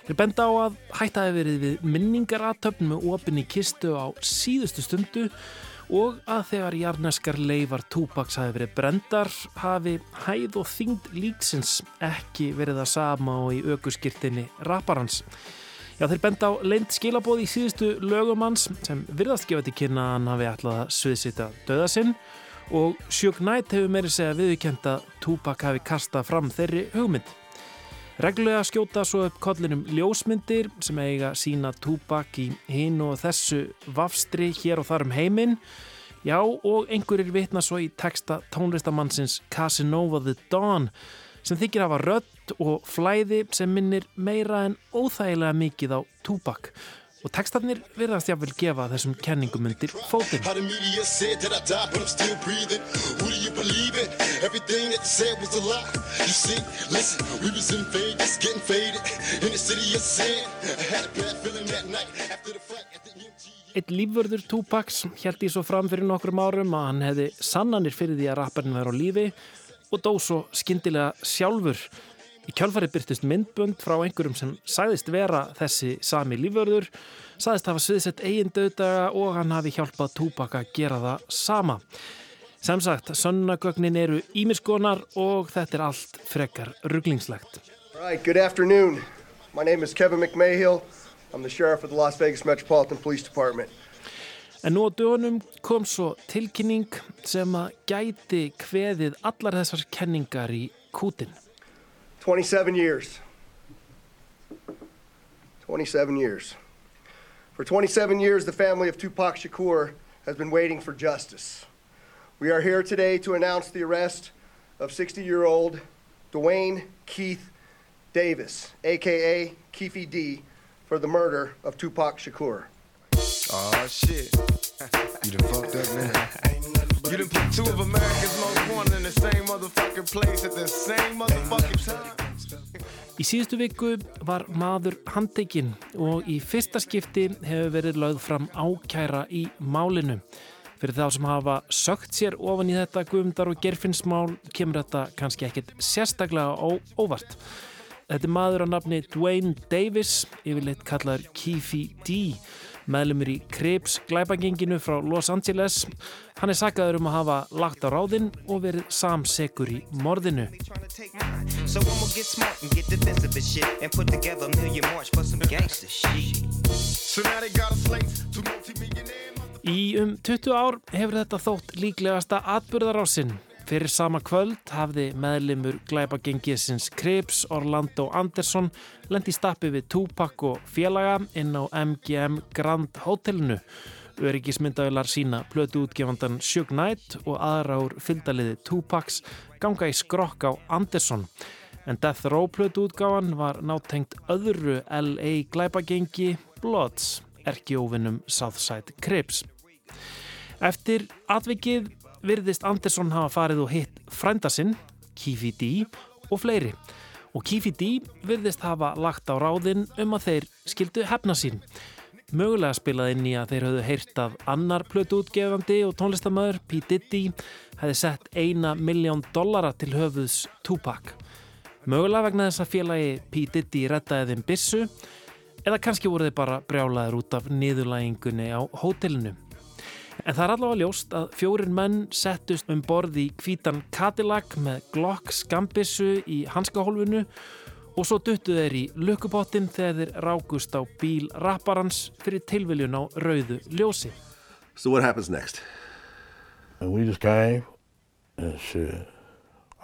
Þeir benda á að hætta hefur verið við minningaratöfn með opinni kistu á síðustu stundu og að þegar jarneskar leifar Tupacs hafi verið brendar hafi hæð og þyngd líksins ekki verið það sama og í aukuskirtinni rapparans. Já, þeir benda á leint skilabóð í síðustu lögumanns sem virðast gefa til kynna að hann hafi ætlað að sviðsita döða sinn og Suge Knight hefur meiri segja viðkjönd að Tupac hafi kastað fram þeirri hugmynd. Reglulega skjóta svo upp kollinum ljósmyndir sem eiga sína Tupac í hinn og þessu vafstri hér og þar um heiminn. Já, og einhverjir vitna svo í texta tónlistamannsins Casanova the Dawn sem þykir hafa rödd og flæði sem minnir meira en óþægilega mikið á Tupac og textarnir virðast jáfnvel gefa þessum kenningum undir fótinn. Eitt lífvörður Tupacs held í svo fram fyrir nokkrum árum að hann hefði sannanir fyrir því að rapparinn væri á lífi og dó svo skindilega sjálfur. Í kjálfari byrtist myndbund frá einhverjum sem sæðist vera þessi sami lífvörður, sæðist hafa sviðsett eigin döðdaga og hann hafi hjálpað Tupac að gera það sama. Sem sagt, sönnagögnin eru ímiskonar og þetta er allt frekar rugglingslegt. Right, good afternoon. My name is Kevin McMahill. I'm the sheriff of the Las Vegas Metropolitan Police Department. En nú á dögunum kom svo tilkynning sem að gæti kveðið allar þessar kenningar í kútin. 27 years. 27 years. For 27 years, the family of Tupac Shakur has been waiting for justice. We are here today to announce the arrest of 60 year old Dwayne Keith Davis, aka Keefe D, for the murder of Tupac Shakur. Oh shit. <laughs> You done fucked up, man. You done put two of America's most wanted in the same motherfucking place at the same motherfucking time. Í síðustu viku var maður handtekinn og í fyrsta skipti hefur verið lögð fram ákæra í málinu. Fyrir þá sem hafa sögt sér ofan í þetta guðumdar og gerfinnsmál kemur þetta kannski ekkit sérstaklega ó, óvart. Þetta er maður á nafni Dwayne Davis, yfirleitt kallaður Keefe D, meðlumur í Crips glæpagenginu frá Los Angeles. Hann er saggaður um að hafa lagt á ráðinn og verið samsekur í morðinu. Í um 20 ár hefur þetta þótt líklegasta atbyrðarásinn. Fyrir sama kvöld hafði meðlimur glæpagengisins Crips Orlando Anderson lendi stappi við Tupac og félaga inn á MGM Grand Hotelinu. Öryggismyndavilar sína plötu útgefandan Shug Knight og aðra úr fylgdaliði Tupacs ganga í skrokk á Anderson. En Death Row plötu útgáfan var nátengt öðru LA glæpagengi Bloods, erkjófinum Southside Crips. Eftir atvikið virðist Anderson hafa farið og hitt frænda sinn, Keefe D og fleiri. Og Keefe D virðist hafa lagt á ráðinn um að þeir skildu hefna sín. Mögulega spilað inn í að þeir höfðu heyrt að annar plötu útgefandi og tónlistamöður, P. Diddy, hefði sett eina miljón dollara til höfuðs Tupac. Mögulega vegna þess að félagi P. Diddy rettaði þeim bissu eða kannski voru þeir bara brjálaður út af niðurlægingunni á hótelinu. En það er allavega ljóst að fjórin menn settust um borð í kvítan Cadillac með Glock skambissu í hanskahólfinu og svo duttu þeir í lukkupottin þegar þeir rákust á bíl rapparans fyrir tilviljun á rauðu ljósi. So what happens next? And we just came and shit.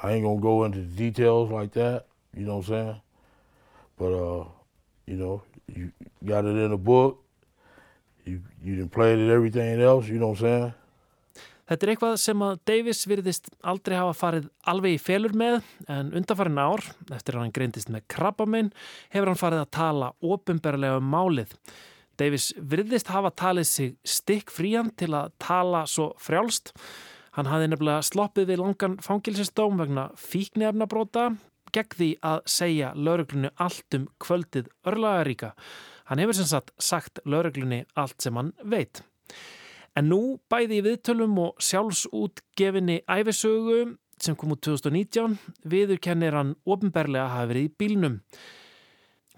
I ain't gonna go into the details like that, you know what I'm saying? But uh, you know, you got it in a book. You, you done played it everything else, you know what I'm saying? Þetta er eitthvað sem að Davis virðist aldrei hafa farið alveg í felur með en undanfarin ár, eftir að hann greindist með krabbaminn, hefur hann farið að tala ofinberlega um málið. Davis virðist hafa talið sig stikk frían til að tala svo frjálst. Hann hafði nefnilega sloppið við langan fangilsistóm vegna fíknefnabróta gegn því að segja lauruglunu allt um kvöldið örlagaríka. Hann hefur sem sagt sagt lauruglunni allt sem hann veit. En nú bæði í viðtölum og sjálfsútgefinni æfisögu sem kom út 2019 viðurkennir hann ofinberlega hafi verið í bílnum.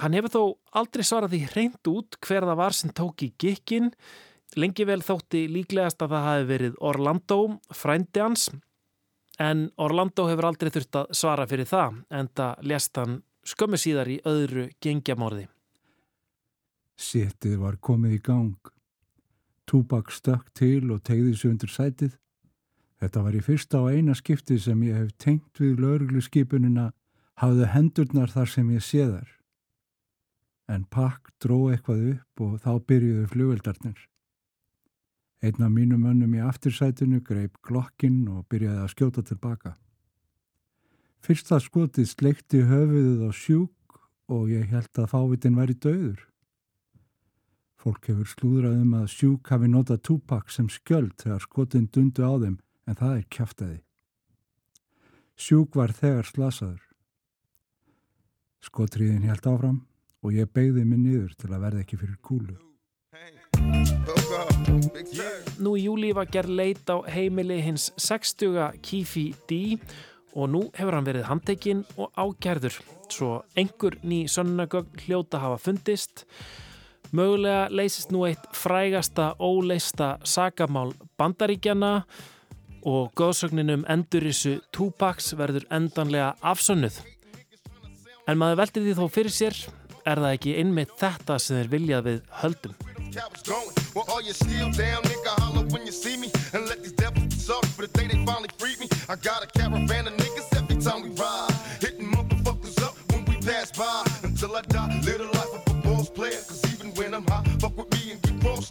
Hann hefur þó aldrei svarað því hreint út hver það var sem tók í gikkin. Lengi vel þótti líklegast að það hafi verið Orlando, frændi hans, en Orlando hefur aldrei þurft að svara fyrir það en það lest hann skömmu síðar í öðru gengjamorði. Séttið var komið í gang. Túbak stökk til og tegði sig undir sætið. Þetta var í fyrsta og eina skiptið sem ég hef tengt við lauruglu skipunina hafðu hendurnar þar sem ég séðar. En pakk dró eitthvað upp og þá byrjuðu flugveldarnir. Einn af mínum önnum í aftursætinu greip glokkinn og byrjaði að skjóta tilbaka. Fyrsta skotið sleikti höfuðuð á sjúk og ég held að fávitin væri döður. Fólk hefur slúðrað um að sjúk hafi notað túpak sem skjöld þegar skotin dundu á þeim en það er kæftæði. Sjúk var þegar slasaður. Skotriðin held áfram og ég beigði mig niður til að verða ekki fyrir kúlu. Nú í júli var gerð leit á heimili hins 60 Kifi D og nú hefur hann verið handtekinn og ágerður svo einhver ný sönnagögn hljóta hafa fundist mögulega leysist nú eitt frægasta óleista sagamál bandaríkjana og góðsögninum endurissu Tupacs verður endanlega afsönnuð. En maður veldi því þó fyrir sér er það ekki einmitt þetta sem þeir viljað við höldum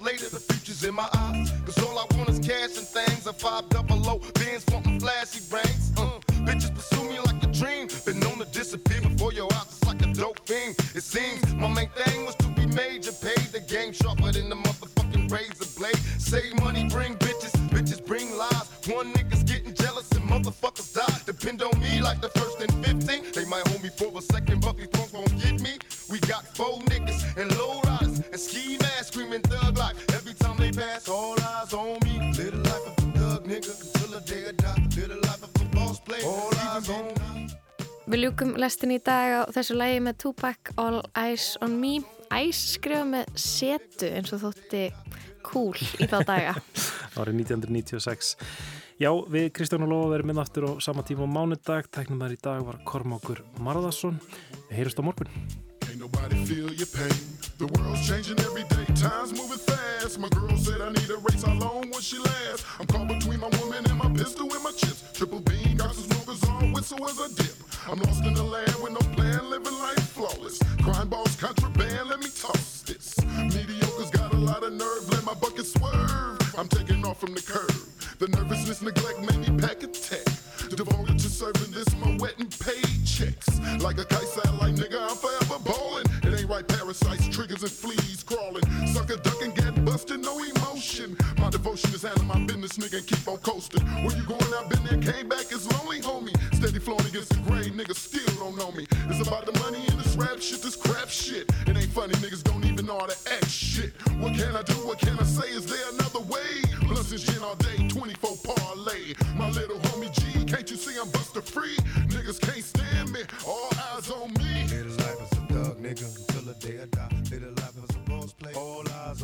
later. The future's in my eyes. Cause all I want is cash and things. A five double O, bands wanting flashy rings. Uh, bitches pursue me like a dream. Been known to disappear before your eyes. It's like a dope thing. It seems my main thing was to be major. Paid the game sharper than the motherfucking razor blade. Save money, bring bitches. Bitches bring lies. One nigga's getting jealous and motherfuckers die. Depend on me like the first and 15. They might hold me for a second, but these punks won't get me. We got four niggas and low riders and ski masks screaming thug life. Every time they pass, all eyes on me. Live the life of a thug nigga until the day I die. Live the life of a boss player. All eyes on me. Við ljúkum lestin í dag á þessu lægi með Tupac All Eyes on Me Ice skrifa með setu eins og þótti cool í þá daga <laughs> árið 1996 Já, við Kristján og Lóa verðum inn aftur á sama tíma á mánudag tæknum þar í dag var Kormákur Marðarsson Við heyrjumst á morgun nobody feel your pain. The world's changing every day. Time's moving fast. My girl said I need a race. How long will she last? I'm caught between my woman and my pistol and my chips. Triple beam, got some smokers on, whistle as I dip. I'm lost in the land with no plan, living life flawless. Crime boss, contraband, let me toss this. Mediocre's got a lot of nerve, let my bucket swerve. I'm taking off from the curve. The nervousness, neglect made me pack a tech. Devoted to serving this, my wet and paid checks. Like a kite satellite, nigga, I'm forever ballin'. It ain't right, parasites, triggers, and fleas crawling. Sucker duck and get busted, no emotion. My devotion is handling my business, nigga, and keep on coasting. Where you going? I've been there, came back, it's lonely, homie. Steady flowing against the grain, niggas still don't know me. It's about the money and this rap shit, this crap shit. It ain't funny, niggas don't even know how to act shit. What can I do? What can I say? Is there another way? Blunts gin all day, 24 parlay. My little can't you see I'm buster free? Niggas can't stand me, all eyes on me. Live life as a thug nigga until the day I die. Live life as a boss play. All eyes